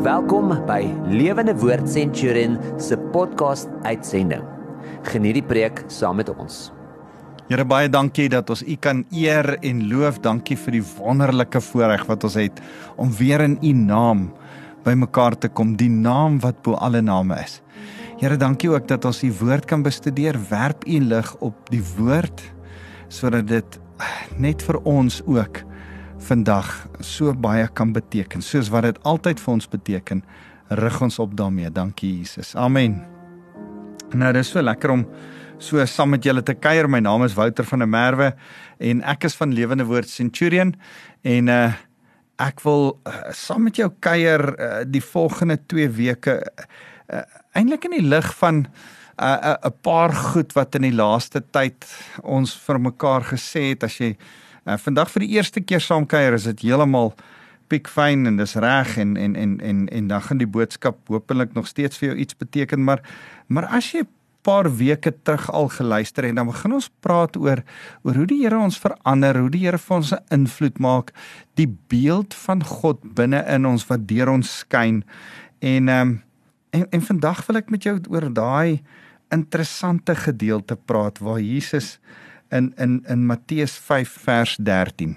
Welkom by Lewende Woord Centurion se podcast uitsending. Geniet die preek saam met ons. Here baie dankie dat ons U kan eer en loof. Dankie vir die wonderlike voorreg wat ons het om weer in U naam bymekaar te kom, die naam wat bo alle name is. Here, dankie ook dat ons U woord kan bestudeer. Werp U lig op die woord sodat dit net vir ons ook vandag so baie kan beteken soos wat dit altyd vir ons beteken rig ons op daarmee. Dankie Jesus. Amen. Nou dis so lekker om so saam met julle te kuier. My naam is Wouter van der Merwe en ek is van Lewende Woord Centurion en uh ek wil uh, saam met jou kuier uh, die volgende 2 weke uh, eintlik in die lig van 'n uh, 'n uh, paar goed wat in die laaste tyd ons vir mekaar gesê het. As jy Uh, vandag vir die eerste keer saam kuier is dit heeltemal piekfyn en dis reg en en en en en dan gaan die boodskap hopelik nog steeds vir jou iets beteken maar maar as jy paar weke terug al geluister en dan begin ons praat oor oor hoe die Here ons verander, hoe die Here vir ons 'n invloed maak, die beeld van God binne in ons wat deur ons skyn. En ehm um, en en vandag wil ek met jou oor daai interessante gedeelte praat waar Jesus in in in Matteus 5 vers 13.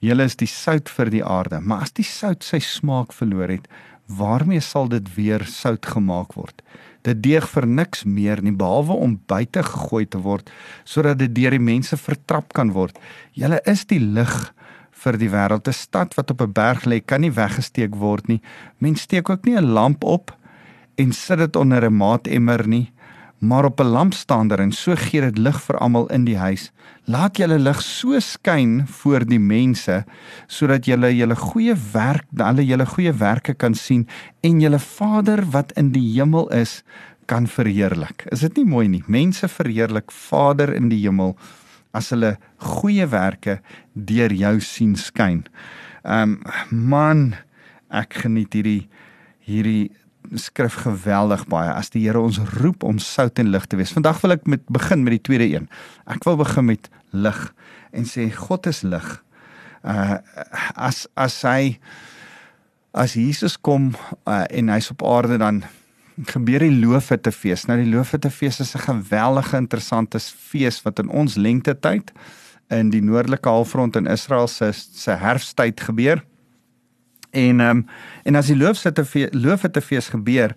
Julle is die sout vir die aarde, maar as die sout sy smaak verloor het, waarmee sal dit weer sout gemaak word? Dit deeg vir niks meer nie behalwe om buite gegooi te word sodat dit deur die mense vertrap kan word. Julle is die lig vir die wêreld. 'n Stad wat op 'n berg lê, kan nie weggesteek word nie. Mens steek ook nie 'n lamp op en sit dit onder 'n maatemmer nie maar op 'n lampstander en so gee dit lig vir almal in die huis. Laat julle lig so skyn voor die mense sodat julle julle goeie werk, hulle julle goeie werke kan sien en julle Vader wat in die hemel is kan verheerlik. Is dit nie mooi nie? Mense verheerlik Vader in die hemel as hulle goeie werke deur jou sien skyn. Ehm um, man, ek geniet hierdie hierdie skrif geweldig baie as die Here ons roep om sout en lig te wees. Vandag wil ek met begin met die tweede een. Ek wil begin met lig en sê God is lig. Uh as as hy as Jesus kom uh, en hy's op aarde dan gebeur die loofete fees. Nou die loofete fees is 'n geweldige interessante fees wat in ons lengte tyd in die noordelike halfrond in Israel se se herfsttyd gebeur. En ehm um, en as die loofsitte loofsitte fees gebeur,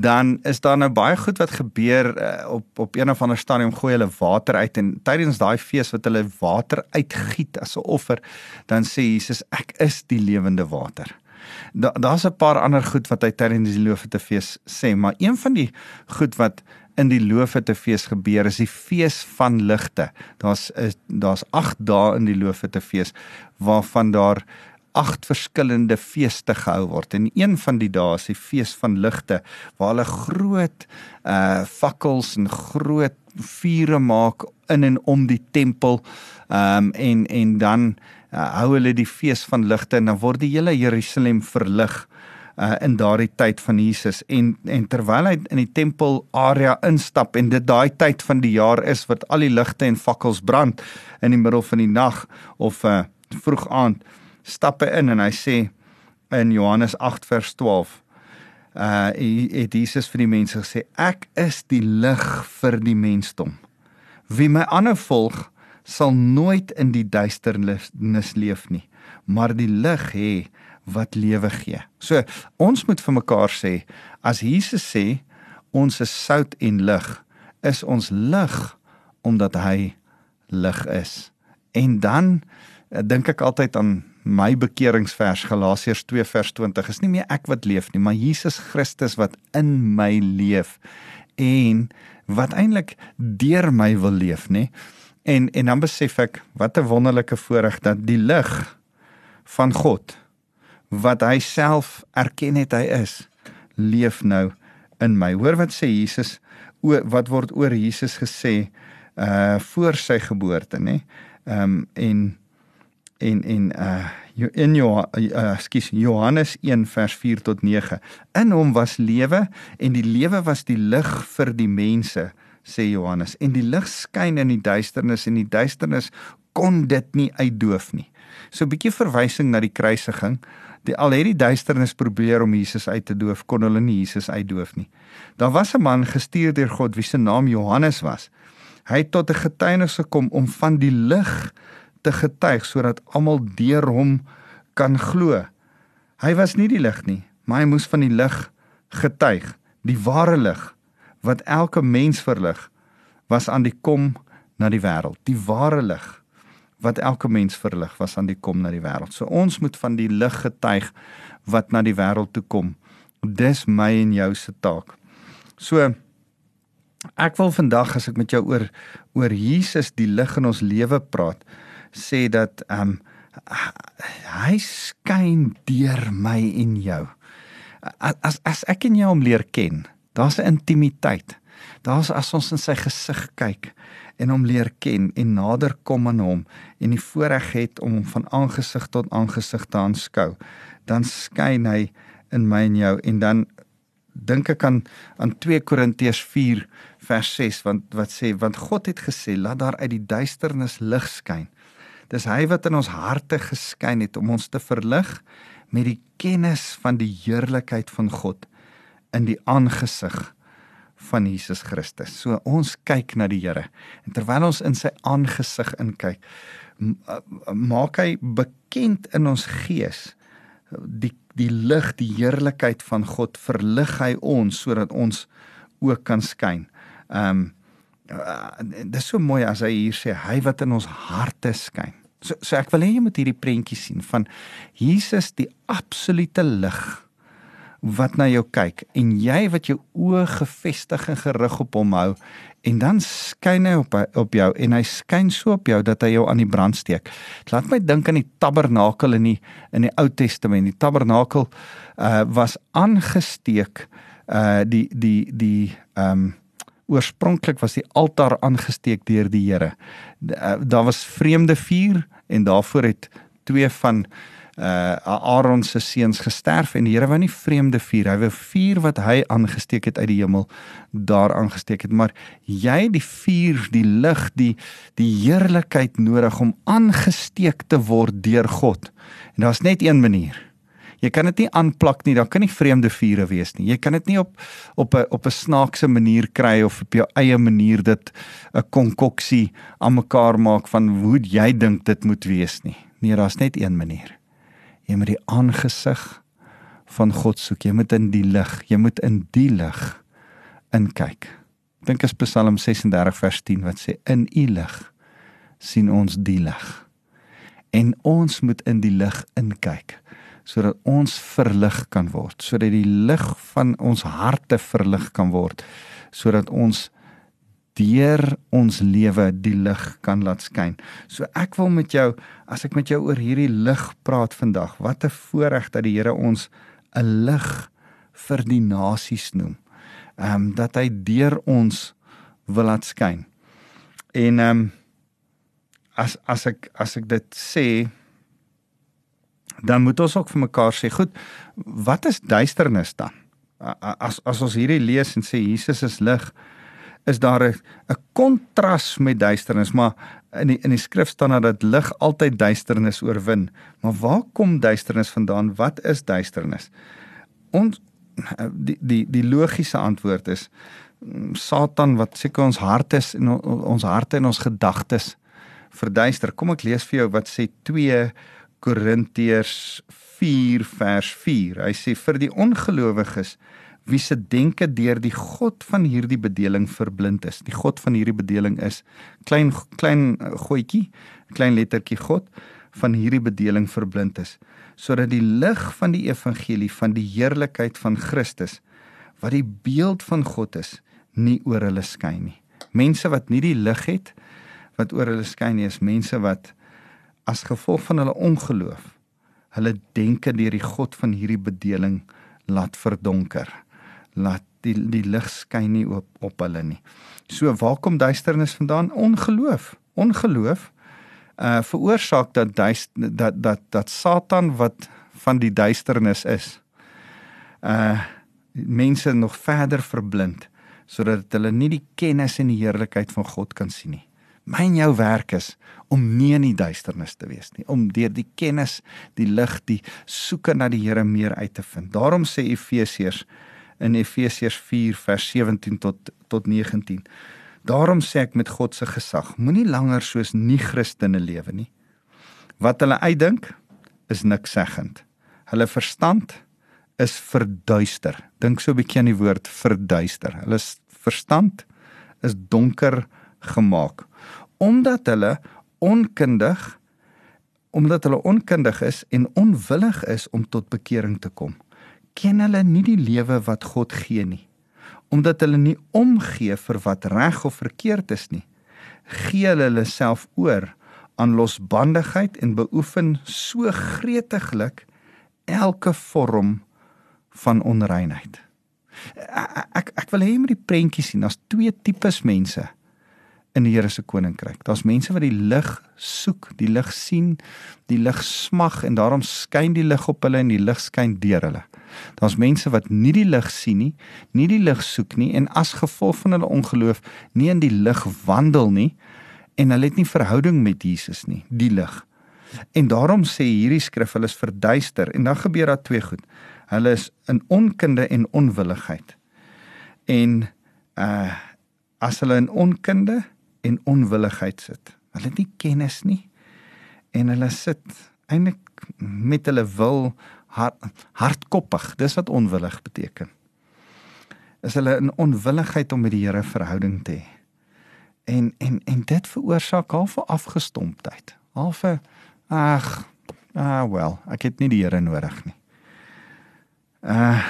dan is daar nou baie goed wat gebeur uh, op op een of ander stadium gooi hulle water uit en tydens daai fees wat hulle water uitgiet as 'n offer, dan sê Jesus ek is die lewende water. Da, daar's 'n paar ander goed wat hy tydens die loofsitte fees sê, maar een van die goed wat in die loofsitte fees gebeur is die fees van ligte. Daar's daar's 8 dae in die loofsitte fees waarvan daar agt verskillende feeste gehou word en een van die dae is die fees van ligte waar hulle groot uh fakkels en groot vure maak in en om die tempel. Um en en dan uh, hou hulle die fees van ligte en dan word die hele Jerusalem verlig uh in daardie tyd van Jesus. En en terwyl hy in die tempel area instap en dit daai tyd van die jaar is wat al die ligte en fakkels brand in die middel van die nag of uh vroeg aand stappe in en hy sê in Johannes 8 vers 12 uh het Jesus vir die mense gesê ek is die lig vir die mensdom. Wie my ander volg sal nooit in die duisternis leef nie maar die lig hê wat lewe gee. So ons moet vir mekaar sê as Jesus sê ons is sout en lig is ons lig omdat hy lig is. En dan uh, dink ek altyd aan my bekeringsvers Galasiërs 2 vers 20 is nie meer ek wat leef nie, maar Jesus Christus wat in my leef en wat eintlik deur my wil leef, nê? En en dan besef ek wat 'n wonderlike voorreg dat die lig van God wat hy self erken het hy is, leef nou in my. Hoor wat sê Jesus o wat word oor Jesus gesê uh voor sy geboorte, nê? Ehm um, en en en uh in jou uh, skus Johannes 1 vers 4 tot 9 in hom was lewe en die lewe was die lig vir die mense sê Johannes en die lig skyn in die duisternis en die duisternis kon dit nie uitdoof nie. So 'n bietjie verwysing na die kruisiging. Die al het die duisternis probeer om Jesus uit te doof, kon hulle nie Jesus uitdoof nie. Daar was 'n man gestuur deur God wie se naam Johannes was. Hy het tot 'n getuienis gekom om van die lig te getuig sodat almal deur hom kan glo. Hy was nie die lig nie, maar hy moes van die lig getuig, die ware lig wat elke mens verlig was aan die kom na die wêreld. Die ware lig wat elke mens verlig was aan die kom na die wêreld. So ons moet van die lig getuig wat na die wêreld toe kom. Dis my en jou se taak. So ek wil vandag as ek met jou oor oor Jesus die lig in ons lewe praat, sê dat ehm um, hy skyn deur my en jou. As as ek en jy hom leer ken, daar's 'n intimiteit. Daar's as ons in sy gesig kyk en hom leer ken en nader kom aan hom en die voorreg het om hom van aangesig tot aangesig te aanskou, dan skyn hy in my en jou en dan dink ek aan aan 2 Korintiërs 4 vers 6 want wat sê want God het gesê laat daar uit die duisternis lig skyn. Dis hy wat in ons harte geskyn het om ons te verlig met die kennis van die heerlikheid van God in die aangesig van Jesus Christus. So ons kyk na die Here en terwyl ons in sy aangesig inkyk, maak hy bekend in ons gees die die lig, die heerlikheid van God verlig hy ons sodat ons ook kan skyn. Ehm um, uh, dit is so mooi as hy hier sê hy wat in ons harte skyn. So so ek wil hê jy moet hierdie prentjie sien van Jesus die absolute lig wat na jou kyk en jy wat jou oë gefestig en gerig op hom hou en dan skyn hy op op jou en hy skyn so op jou dat hy jou aan die brand steek. Dit laat my dink aan die tabernakel in die in die Ou Testament. Die tabernakel uh was aangesteek uh die die die ehm um, oorspronklik was die altaar aangesteek deur die Here. Uh, daar was vreemde vuur en daarvoor het twee van uh Aaron se seuns gesterf en die Here wou nie vreemde vuur, hy wou vuur wat hy aangesteek het uit die hemel daar aangesteek het, maar jy die vuur, die lig, die die heerlikheid nodig om aangesteek te word deur God. En daar's net een manier. Jy kan dit nie aanplak nie, dan kan nie vreemde vure wees nie. Jy kan dit nie op op 'n op 'n snaakse manier kry of op jou eie manier dit 'n konkoksie aan mekaar maak van hoe jy dink dit moet wees nie. Nee, daar's net een manier. Jy moet die aangesig van God soek. Jy moet in die lig, jy moet in die lig inkyk. Dink as Psalm 36 vers 10 wat sê in u lig sien ons die lig. En ons moet in die lig inkyk sodat ons verlig kan word, sodat die lig van ons harte verlig kan word, sodat ons deur ons lewe die lig kan laat skyn. So ek wil met jou as ek met jou oor hierdie lig praat vandag, wat 'n voorreg dat die Here ons 'n lig vir die nasies noem. Ehm um, dat hy deur ons wil laat skyn. En ehm um, as as ek as ek dit sê dan moet ons ook vir mekaar sê, goed, wat is duisternis dan? As as ons hierdie lees en sê Jesus is lig, is daar 'n 'n kontras met duisternis, maar in die in die skrif staan dat lig altyd duisternis oorwin. Maar waar kom duisternis vandaan? Wat is duisternis? Ons die die die logiese antwoord is mm, Satan wat seker ons harte is en ons harte en ons gedagtes verduister. Kom ek lees vir jou wat sê 2 Korintiërs 4 vers 4. Hy sê vir die ongelowiges wie se denke deur die god van hierdie bedeling verblind is. Die god van hierdie bedeling is klein klein eh, goetjie, klein lettertjie god van hierdie bedeling verblind is sodat die lig van die evangelie van die heerlikheid van Christus wat die beeld van God is nie oor hulle skyn nie. Mense wat nie die lig het wat oor hulle skyn nie is mense wat as gevolg van hulle ongeloof hulle denke deur die god van hierdie bedeling laat verdonker laat die die lig skyn nie op op hulle nie. So waar kom duisternis vandaan? Ongeloof. Ongeloof uh veroorsaak dat duist, dat dat dat Satan wat van die duisternis is uh mense nog verder verblind sodat hulle nie die kennis en die heerlikheid van God kan sien nie. My en jou werk is om nie in die duisternis te wees nie, om deur die kennis, die lig, die soeke na die Here meer uit te vind. Daarom sê Efesiërs in Efesiërs 4 vers 17 tot tot 19. Daarom sê ek met God se gesag, moenie langer soos nie-Christene lewe nie. Wat hulle uitdink is niks seggend. Hulle verstand is verduister. Dink so 'n bietjie aan die woord verduister. Hulle verstand is donker gemaak omdat hulle onkundig omdat hulle onkundig is en onwillig is om tot bekering te kom. Ken hulle nie die lewe wat God gee nie. Omdat hulle nie omgee vir wat reg of verkeerd is nie, gee hulle hulle self oor aan losbandigheid en beoefen so gretiglik elke vorm van onreinheid. Ek ek, ek wil hê jy moet die prentjie sien. Daar's twee tipes mense in die Here se koninkryk. Daar's mense wat die lig soek, die lig sien, die lig smag en daarom skyn die lig op hulle en die lig skyn deur hulle. Daar's mense wat nie die lig sien nie, nie die lig soek nie en as gevolg van hulle ongeloof nie in die lig wandel nie en hulle het nie verhouding met Jesus nie, die lig. En daarom sê hierdie skrif hulle is verduister en dan gebeur daar twee goed. Hulle is in onkunde en onwilligheid. En uh as hulle in onkunde en onwilligheid sit, hulle het nie kennis nie en hulle sit eintlik met hulle wil hard, hardkoppig. Dis wat onwillig beteken. Is hulle in onwilligheid om met die Here verhouding te hê. En en en dit veroorsaak half 'n afgestomptheid. Half 'n ag, ah wel, ek het nie die Here nodig nie. Uh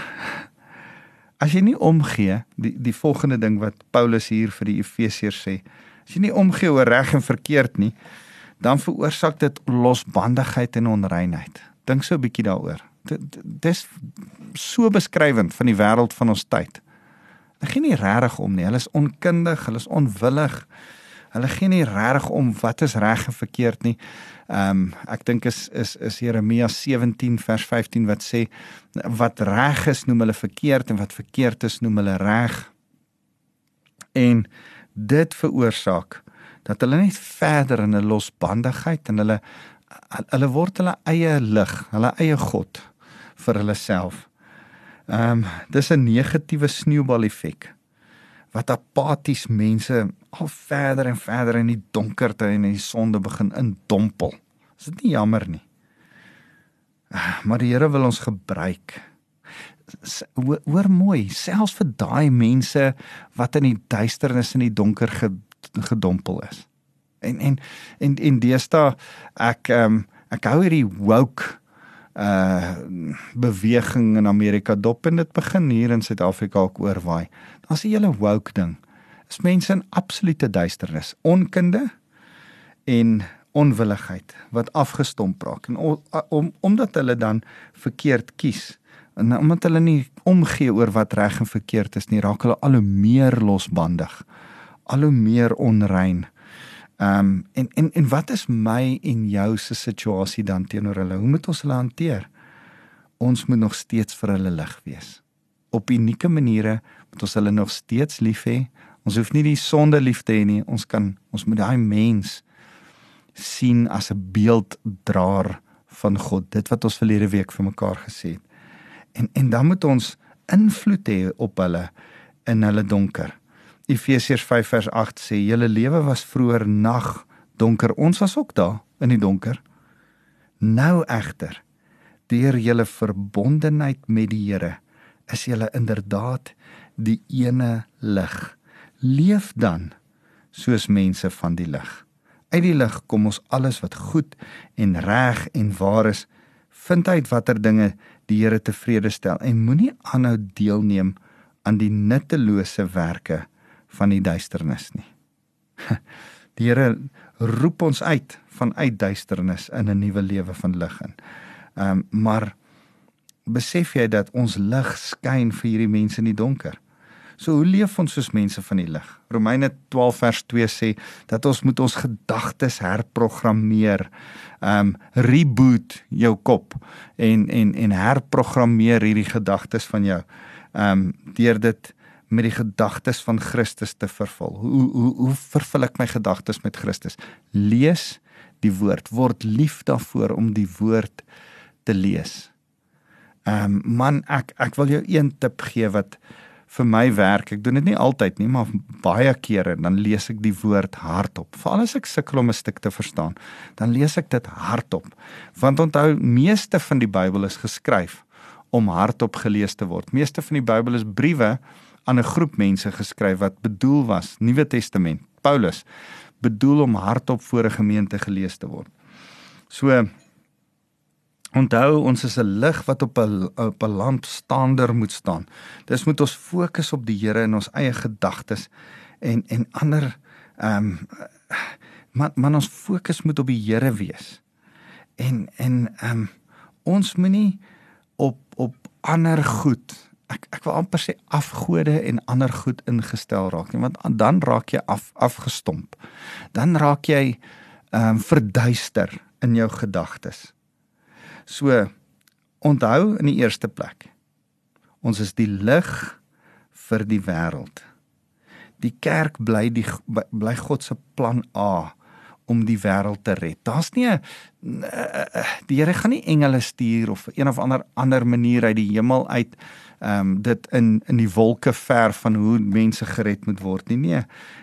as jy nie omgee, die die volgende ding wat Paulus hier vir die Efesiërs sê, as jy nie omgee oor reg en verkeerd nie, dan veroorsaak dit losbandigheid en onreinheid. Dink so 'n bietjie daaroor. Dis so beskrywend van die wêreld van ons tyd. Hulle gee nie regtig om nie. Hulle is onkundig, hulle is onwillig. Hulle gee nie regtig om wat is reg en verkeerd nie. Ehm um, ek dink is is is Jeremia 17 vers 15 wat sê wat reg is noem hulle verkeerd en wat verkeerd is noem hulle reg. En dit veroorsaak dat hulle net verder in 'n losbandigheid en hulle hulle word hulle eie lig, hulle eie god vir hulle self. Ehm um, dis 'n negatiewe sneeubal effek wat apaties mense al verder en verder in die donkerte en in die sonde begin indompel. Is dit nie jammer nie? Maar die Here wil ons gebruik. Hoor mooi, selfs vir daai mense wat in die duisternis en die donker gedompel is. En en en en deesdae ek ehm um, ek hou hierdie woke uh beweging in Amerika dop en dit begin hier in Suid-Afrika ook oorwaai. Daar's 'n hele woke ding. Is mense in absolute duisternis, onkunde en onwilligheid wat afgestomp raak en om omdat hulle dan verkeerd kies en omdat hulle nie omgee oor wat reg en verkeerd is nie, raak hulle al hoe meer losbandig, al hoe meer onrein. Ehm um, en en en wat is my en jou se situasie dan teenoor hulle? Hoe moet ons hulle hanteer? Ons moet nog steeds vir hulle lig wees. Op unieke maniere moet ons hulle nog steeds lief hê. Ons hoef nie die sonde lief te hê nie. Ons kan ons moet daai mens sien as 'n beelddraer van God. Dit wat ons verlede week vir mekaar gesê het. En en dan moet ons invloed hê op hulle in hulle donker. Efesiërs 5 vers 8 sê julle lewe was vroeër nag donker. Ons was ook daar in die donker. Nou egter deur julle verbondenheid met die Here is julle inderdaad die ene lig. Leef dan soos mense van die lig. Uit die lig kom ons alles wat goed en reg en waar is. Vind uit watter dinge die Here tevrede stel en moenie aanhou deelneem aan die nuttelose werke van die duisternis nie. Die Here roep ons uit van uit duisternis in 'n nuwe lewe van lig in. Ehm um, maar besef jy dat ons lig skyn vir hierdie mense in die donker? So hoe leef ons soos mense van die lig? Romeine 12 vers 2 sê dat ons moet ons gedagtes herprogrammeer. Um, reboot jou kop en en en herprogrammeer hierdie gedagtes van jou. Um, deur dit met die gedagtes van Christus te vervul. Hoe hoe hoe vervul ek my gedagtes met Christus? Lees die woord, word lief daarvoor om die woord te lees. Ehm um, man, ek ek wil jou een tip gee wat vir my werk. Ek doen dit nie altyd nie, maar baie kere dan lees ek die woord hardop. Veral as ek sukkel om 'n stuk te verstaan, dan lees ek dit hardop. Want onthou, meeste van die Bybel is geskryf om hardop gelees te word. Meeste van die Bybel is briewe aan 'n groep mense geskryf wat bedoel was Nuwe Testament. Paulus bedoel om hardop voor 'n gemeente gelees te word. So onthou ons is 'n lig wat op 'n op 'n lamp staander moet staan. Dis moet ons fokus op die Here in ons eie gedagtes en en ander ehm um, man man ons fokus moet op die Here wees. En en ehm um, ons moenie op op ander goed ek ek wil amper sê afgode en ander goed ingestel raak nie want dan raak jy af afgestomp. Dan raak jy ehm um, verduister in jou gedagtes. So onthou in die eerste plek. Ons is die lig vir die wêreld. Die kerk bly die bly God se plan A om die wêreld te red. Daar's nie 'n die Here gaan nie engele stuur of een of ander ander manier uit die hemel uit ehm um, dit in in die wolke ver van hoe mense gered moet word nie. Nee,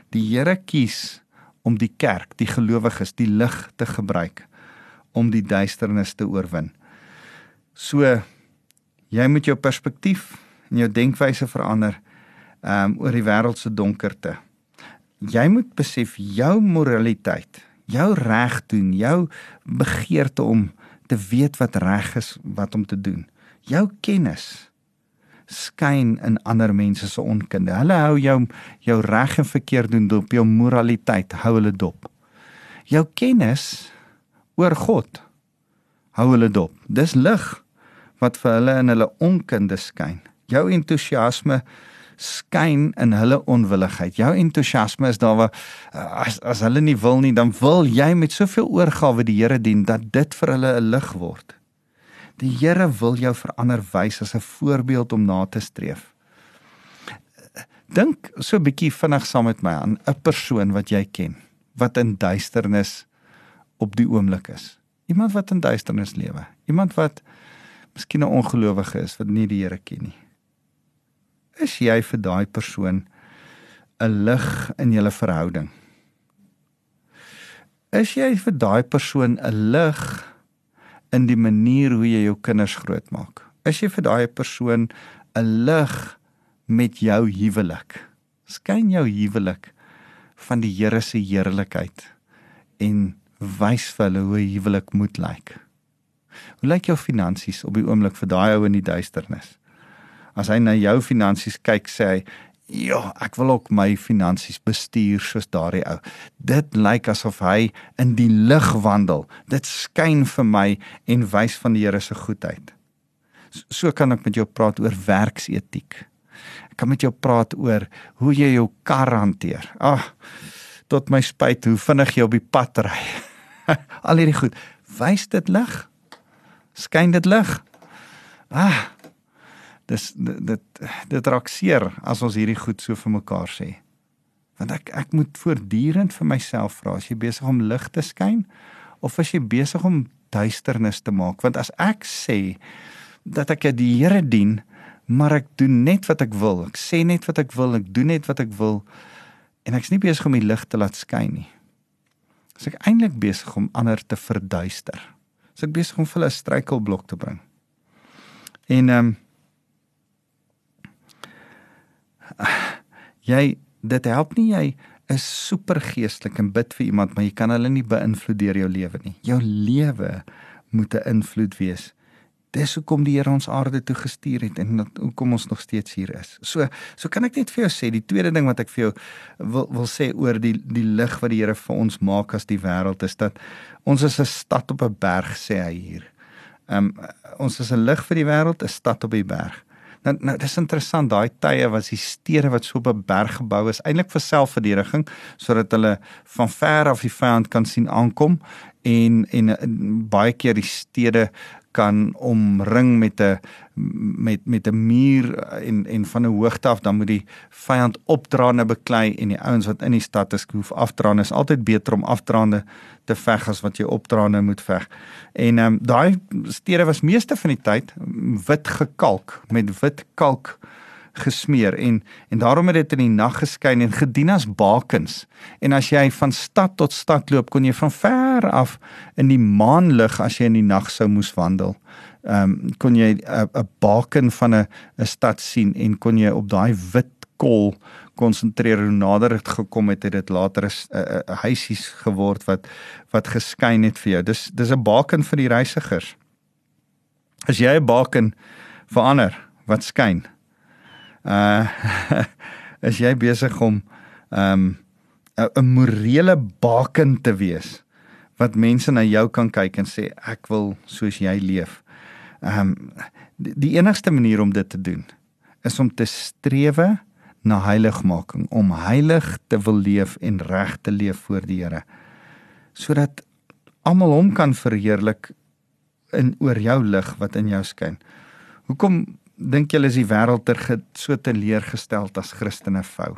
die Here kies om die kerk, die gelowiges, die lig te gebruik om die duisternis te oorwin. So jy moet jou perspektief en jou denkwyse verander um, oor die wêreld se donkerte. Jy moet besef jou moraliteit, jou reg doen, jou begeerte om te weet wat reg is wat om te doen. Jou kennis skyn in ander mense se onkunde. Hulle hou jou jou reg en verkeerd doen dop, jou moraliteit hou hulle dop. Jou kennis oor God hou hulle dop. Dis lig wat vir hulle in hulle onkunde skyn. Jou entoesiasme skyn in hulle onwilligheid. Jou entoesiasme is daar waar as as hulle nie wil nie, dan wil jy met soveel oorgawe die Here dien dat dit vir hulle 'n lig word. Die Here wil jou verander wys as 'n voorbeeld om na te streef. Dink so 'n bietjie vinnig saam met my aan 'n persoon wat jy ken wat in duisternis op die oomblik is. Iemand wat in duisternis lewe. Iemand wat miskien 'n ongelowige is wat nie die Here ken nie. Is jy vir daai persoon 'n lig in julle verhouding? Is jy vir daai persoon 'n lig in die manier hoe jy jou kinders grootmaak. Is jy vir daai persoon 'n lig met jou huwelik? Skyn jou huwelik van die Here se heerlikheid en wys vir hulle hoe 'n huwelik moet lyk. Hoe lyk jou finansies op die oomblik vir daai ou in die duisternis? As hy na jou finansies kyk, sê hy, Ja, ek wil ook my finansies bestuur soos daardie ou. Dit lyk asof hy in die lig wandel. Dit skyn vir my en wys van die Here se goedheid. So kan ek met jou praat oor werksetiek. Ek kan met jou praat oor hoe jy jou kar hanteer. Ag, tot my spyt hoe vinnig jy op die pad ry. Al hierdie goed, wys dit lig? Skyn dit lig? Ah, dis dit dit raak seer as ons hierdie goed so vir mekaar sê. Want ek ek moet voortdurend vir myself vra, as jy besig om lig te skyn of as jy besig om duisternis te maak? Want as ek sê dat ek die Here dien, maar ek doen net wat ek wil. Ek sê net wat ek wil, ek doen net wat ek wil en ek's nie besig om die lig te laat skyn nie. As ek eintlik besig om ander te verduister. As ek besig om vir hulle 'n struikelblok te bring. En ehm um, jy dit help nie jy is super geestelik en bid vir iemand maar jy kan hulle nie beïnvloed deur jou lewe nie. Jou lewe moet 'n invloed wees. Dis hoekom die Here ons aarde toe gestuur het en dat, hoekom ons nog steeds hier is. So so kan ek net vir jou sê die tweede ding wat ek vir jou wil wil sê oor die die lig wat die Here vir ons maak as die wêreld is dat ons is 'n stad op 'n berg sê hy hier. Ehm um, ons is 'n lig vir die wêreld, 'n stad op die berg. Nou nou dis interessant daai tye was die stede wat so op 'n berg gebou is eintlik vir selfverdediging sodat hulle van ver af die vyand kan sien aankom en en, en baie keer die stede kan omring met 'n met met 'n muur en en van 'n hoogte af dan moet die vyand opdraande beklei en die ouens wat in die stad is hoef afdraande is altyd beter om afdraande te veg as wat jy opdraande moet veg. En ehm um, daai stede was meeste van die tyd wit gekalk met wit kalk gesmeer en en daarom het dit in die nag geskyn en gedien as bakens. En as jy van stad tot stad loop, kon jy van ver af in die maanlig as jy in die nag sou moes wandel. Ehm um, kon jy 'n baken van 'n 'n stad sien en kon jy op daai wit kol konsentreer hoe nader dit gekom het het dit later 'n huisies geword wat wat geskyn het vir jou. Dis dis 'n baken vir die reisigers. As jy 'n baken verander wat skyn, uh is jy besig om um 'n 'n morele baken te wees wat mense na jou kan kyk en sê ek wil soos jy leef. Um die, die enigste manier om dit te doen is om te strewe na heiligmaking, om heilig te wil leef en reg te leef voor die Here. Sodat almal hom kan verheerlik in oor jou lig wat in jou skyn. Hoekom dink julle is die wêreld ter so teleurgestel as Christene vou?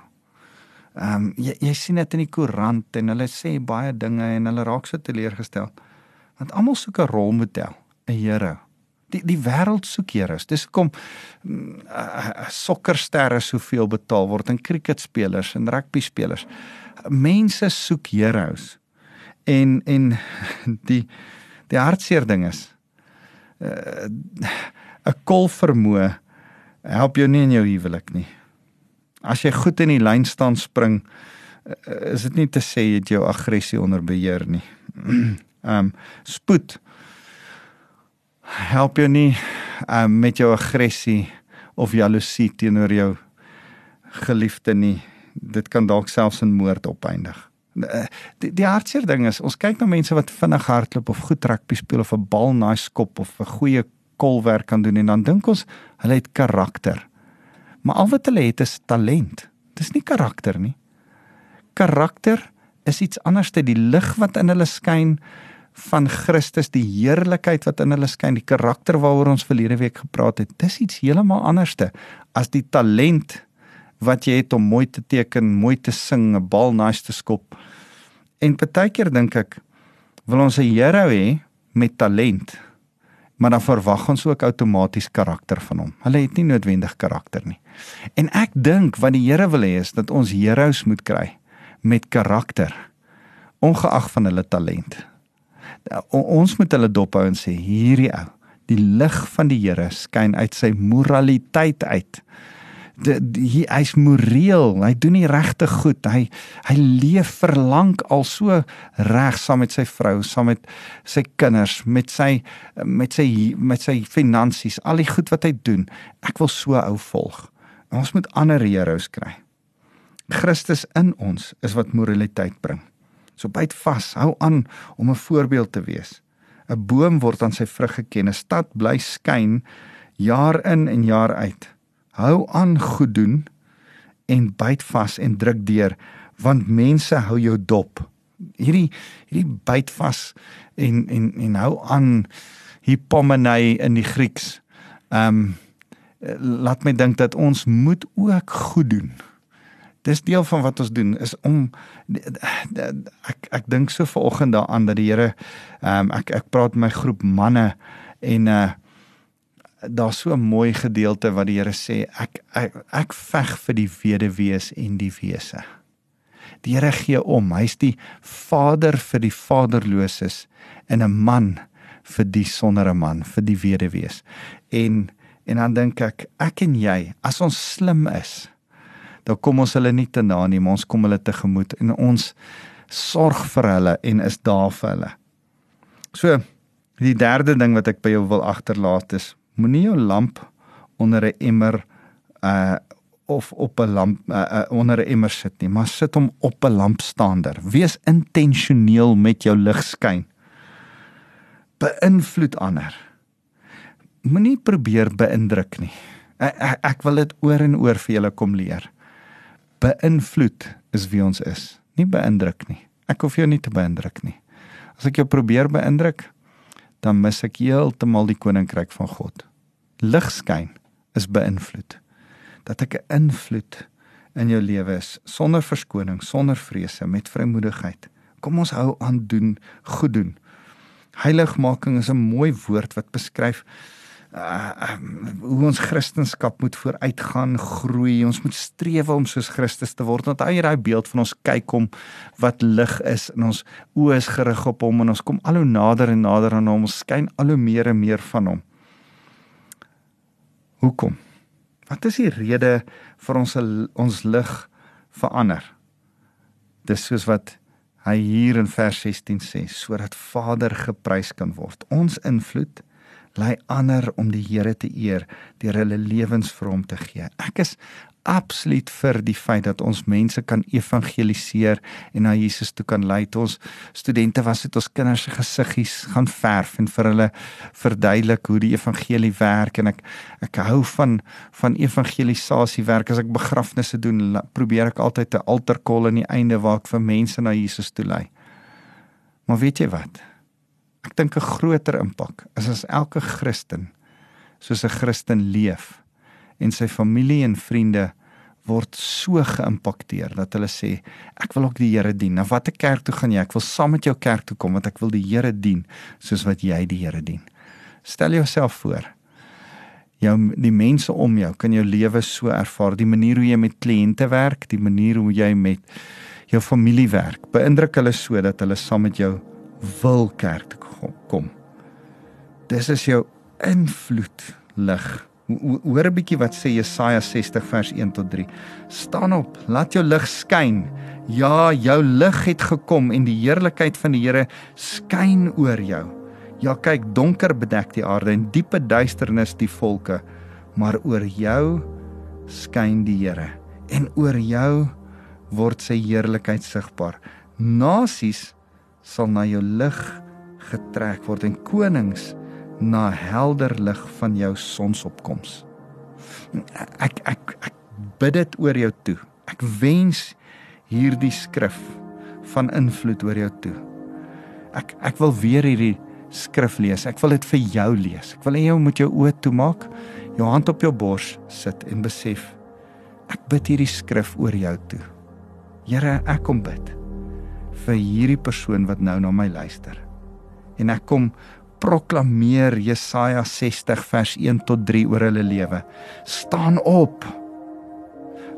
Ehm um, jy jy sien dit in die koerant en hulle sê baie dinge en hulle raak so teleurgestel. Want almal soek 'n rolmodel, 'n Here. Die die wêreld soek Here. Dis kom mm, sokkersterre soveel betaal word en cricketspelers en rugby spelers. Mense soek heroes. En en die die hartseer ding is uh 'n kol vermoë help jou nie in jou huwelik nie. As jy goed in die lyn staan spring, eh, is dit nie te sê jy het jou aggressie onder beheer nie. Ehm um, spoed help jou nie um, met jou aggressie of jaloesie teenoor jou geliefde nie. Dit kan dalk selfs in moord opeindig. Eh, die, die hartseer ding is, ons kyk na mense wat vinnig hardloop of goed rugby speel of 'n bal naai skop of 'n goeie kolwerk kan doen en dan dink ons hulle het karakter. Maar al wat hulle het is talent. Dis nie karakter nie. Karakter is iets anders te die lig wat in hulle skyn van Christus, die heerlikheid wat in hulle skyn, die karakter waaroor ons verlede week gepraat het. Dis iets heeltemal anderste as die talent wat jy het om mooi te teken, mooi te sing, 'n bal nice te skop. En partykeer dink ek wil ons 'n hero hê met talent maar dan verwag ons ook outomaties karakter van hom. Hulle het nie noodwendig karakter nie. En ek dink wat die Here wil hê is dat ons heroes moet kry met karakter ongeag van hulle talent. O, ons moet hulle dop hou en sê hierdie ou, die lig van die Here skyn uit sy moraliteit uit hy's moreel, hy doen die regte goed. Hy hy leef verlang al so reg saam met sy vrou, saam met sy kinders, met sy met sy met sy finansies, al die goed wat hy doen. Ek wil so ou volg. Ons moet ander heroes kry. Christus in ons is wat moraliteit bring. So byt vas, hou aan om 'n voorbeeld te wees. 'n Boom word aan sy vrug geken. 'n Stad bly skyn jaar in en jaar uit hou aan goed doen en byt vas en druk deur want mense hou jou dop. Hierdie hierdie byt vas en en en hou aan hypomenei in die Grieks. Ehm um, laat my dink dat ons moet ook goed doen. Dis deel van wat ons doen is om ek ek dink so vanoggend daaraan dat die Here ehm um, ek ek praat met my groep manne en uh daar's so 'n mooi gedeelte wat die Here sê ek ek, ek veg vir die weduwees en die wese. Die Here gee om. Hy's die vader vir die vaderloses en 'n man vir die sonder 'n man, vir die weduwees. En en dan dink ek, ek en jy, as ons slim is, dan kom ons hulle nie te na nie, maar ons kom hulle tegemoet en ons sorg vir hulle en is daar vir hulle. So, die derde ding wat ek by jou wil agterlaat is moenie jou lamp onder 'n emmer uh of op 'n lamp uh, uh, onder 'n emmer sit nie, maar sit hom op 'n lampstander. Wees intentioneel met jou ligskyn. Beïnvloed ander. Moenie probeer beïndruk nie. Ek, ek wil dit oor en oor vir julle kom leer. Beïnvloed is wie ons is, nie beïndruk nie. Ek hoef jou nie te beïndruk nie. As ek jou probeer beïndruk, dan mis ek heeltemal die koninkryk van God. Lig skyn is beïnvloed. Dat ek 'n invloed in jou lewe is sonder verskoning, sonder vrese, met vrymoedigheid. Kom ons hou aan doen, goed doen. Heiligmaking is 'n mooi woord wat beskryf uh, hoe ons Christendom moet vooruitgaan, groei. Ons moet streef om soos Christus te word. Hy het daai beeld van ons kyk hom wat lig is en ons oë is gerig op hom en ons kom al hoe nader en nader aan hom. Ons skyn al hoe meer en meer van hom. Hoekom? Wat is die rede vir ons ons lig verander? Dis soos wat hy hier in vers 16 sê, sodat Vader geprys kan word. Ons invloed lei ander om die Here te eer deur hulle lewens vir hom te gee. Ek is absoluut vir die feit dat ons mense kan evangeliseer en na Jesus toe kan lei. Ons studente was dit ons kinders se gesiggies gaan verf en vir hulle verduidelik hoe die evangelie werk en ek ek hou van van evangelisasie werk as ek begrafnisse doen probeer ek altyd 'n altar call aan die einde waar ek vir mense na Jesus toe lei. Maar weet jy wat? Ek dink 'n groter impak is as elke Christen soos 'n Christen leef en sy familie en vriende word so geïmpakteer dat hulle sê ek wil ook die Here dien. Na watter kerk toe gaan jy? Ek wil saam met jou kerk toe kom want ek wil die Here dien soos wat jy die Here dien. Stel jouself voor. Jou die mense om jou kan jou lewe so ervaar, die manier hoe jy met kliënte werk, die manier hoe jy met jou familie werk. Beïndruk hulle so dat hulle saam met jou wil kerk toe kom. Dis is jou invloed lig Hoor 'n bietjie wat sê Jesaja 60 vers 1 tot 3. Staan op, laat jou lig skyn. Ja, jou lig het gekom en die heerlikheid van die Here skyn oor jou. Ja, kyk, donker bedek die aarde en diepe duisternis die volke, maar oor jou skyn die Here en oor jou word sy heerlikheid sigbaar. Nasies sal na jou lig getrek word en konings na helder lig van jou sonsopkoms. Ek ek ek bid dit oor jou toe. Ek wens hierdie skrif van invloed oor jou toe. Ek ek wil weer hierdie skrif lees. Ek wil dit vir jou lees. Ek wil hê jy moet jou oë toemaak, jou hand op jou bors sit en besef ek bid hierdie skrif oor jou toe. Here, ek kom bid vir hierdie persoon wat nou na my luister. En ek kom proklameer Jesaja 60 vers 1 tot 3 oor hulle lewe. Staan op.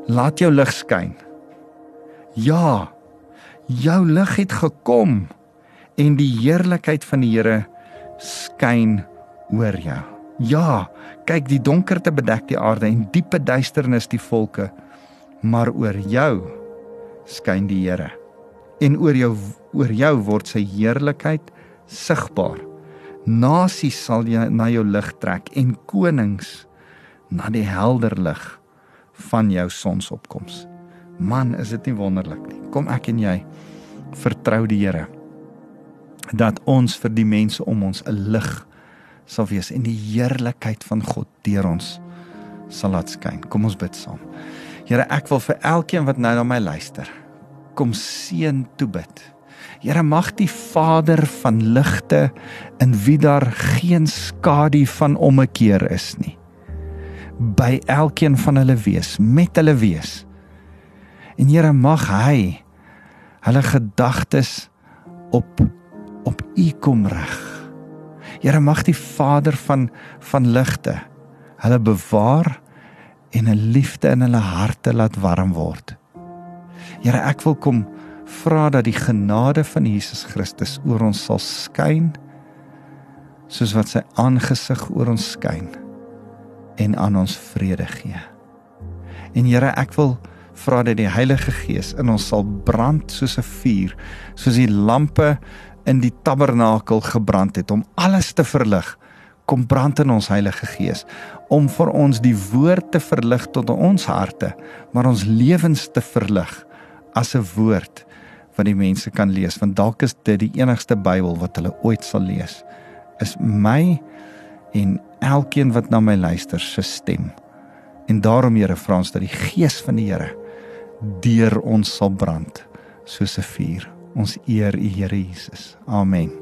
Laat jou lig skyn. Ja. Jou lig het gekom en die heerlikheid van die Here skyn oor jou. Ja, kyk die donkerte bedek die aarde en diepe duisternis die volke, maar oor jou skyn die Here. En oor jou oor jou word sy heerlikheid sigbaar. Nasies sal jy na jou lig trek en konings na die helder lig van jou sonsopkoms. Man, is dit nie wonderlik nie. Kom ek en jy vertrou die Here dat ons vir die mense om ons 'n lig sal wees en die heerlikheid van God deur ons sal laat skyn. Kom ons bid saam. Here, ek wil vir elkeen wat nou na my luister, kom seën toe bid. Here mag die Vader van ligte in wie daar geen skadu van ommekeer is nie by elkeen van hulle wees met hulle wees. En Here mag hy hulle gedagtes op op U kom reg. Here mag die Vader van van ligte hulle bewaar en 'n liefde in hulle harte laat warm word. Here ek wil kom vra dat die genade van Jesus Christus oor ons sal skyn soos wat sy aangesig oor ons skyn en aan ons vrede gee. En Here, ek wil vra dat die Heilige Gees in ons sal brand soos 'n vuur, soos die lampe in die tabernakel gebrand het om alles te verlig. Kom brand in ons Heilige Gees om vir ons die woord te verlig tot ons harte, maar ons lewens te verlig as 'n woord wat die mense kan lees want dalk is dit die enigste Bybel wat hulle ooit sal lees is my en elkeen wat na my luister se stem. En daarom Here vra ons dat die gees van die Here deur ons sal brand soos 'n vuur. Ons eer u Here Jesus. Amen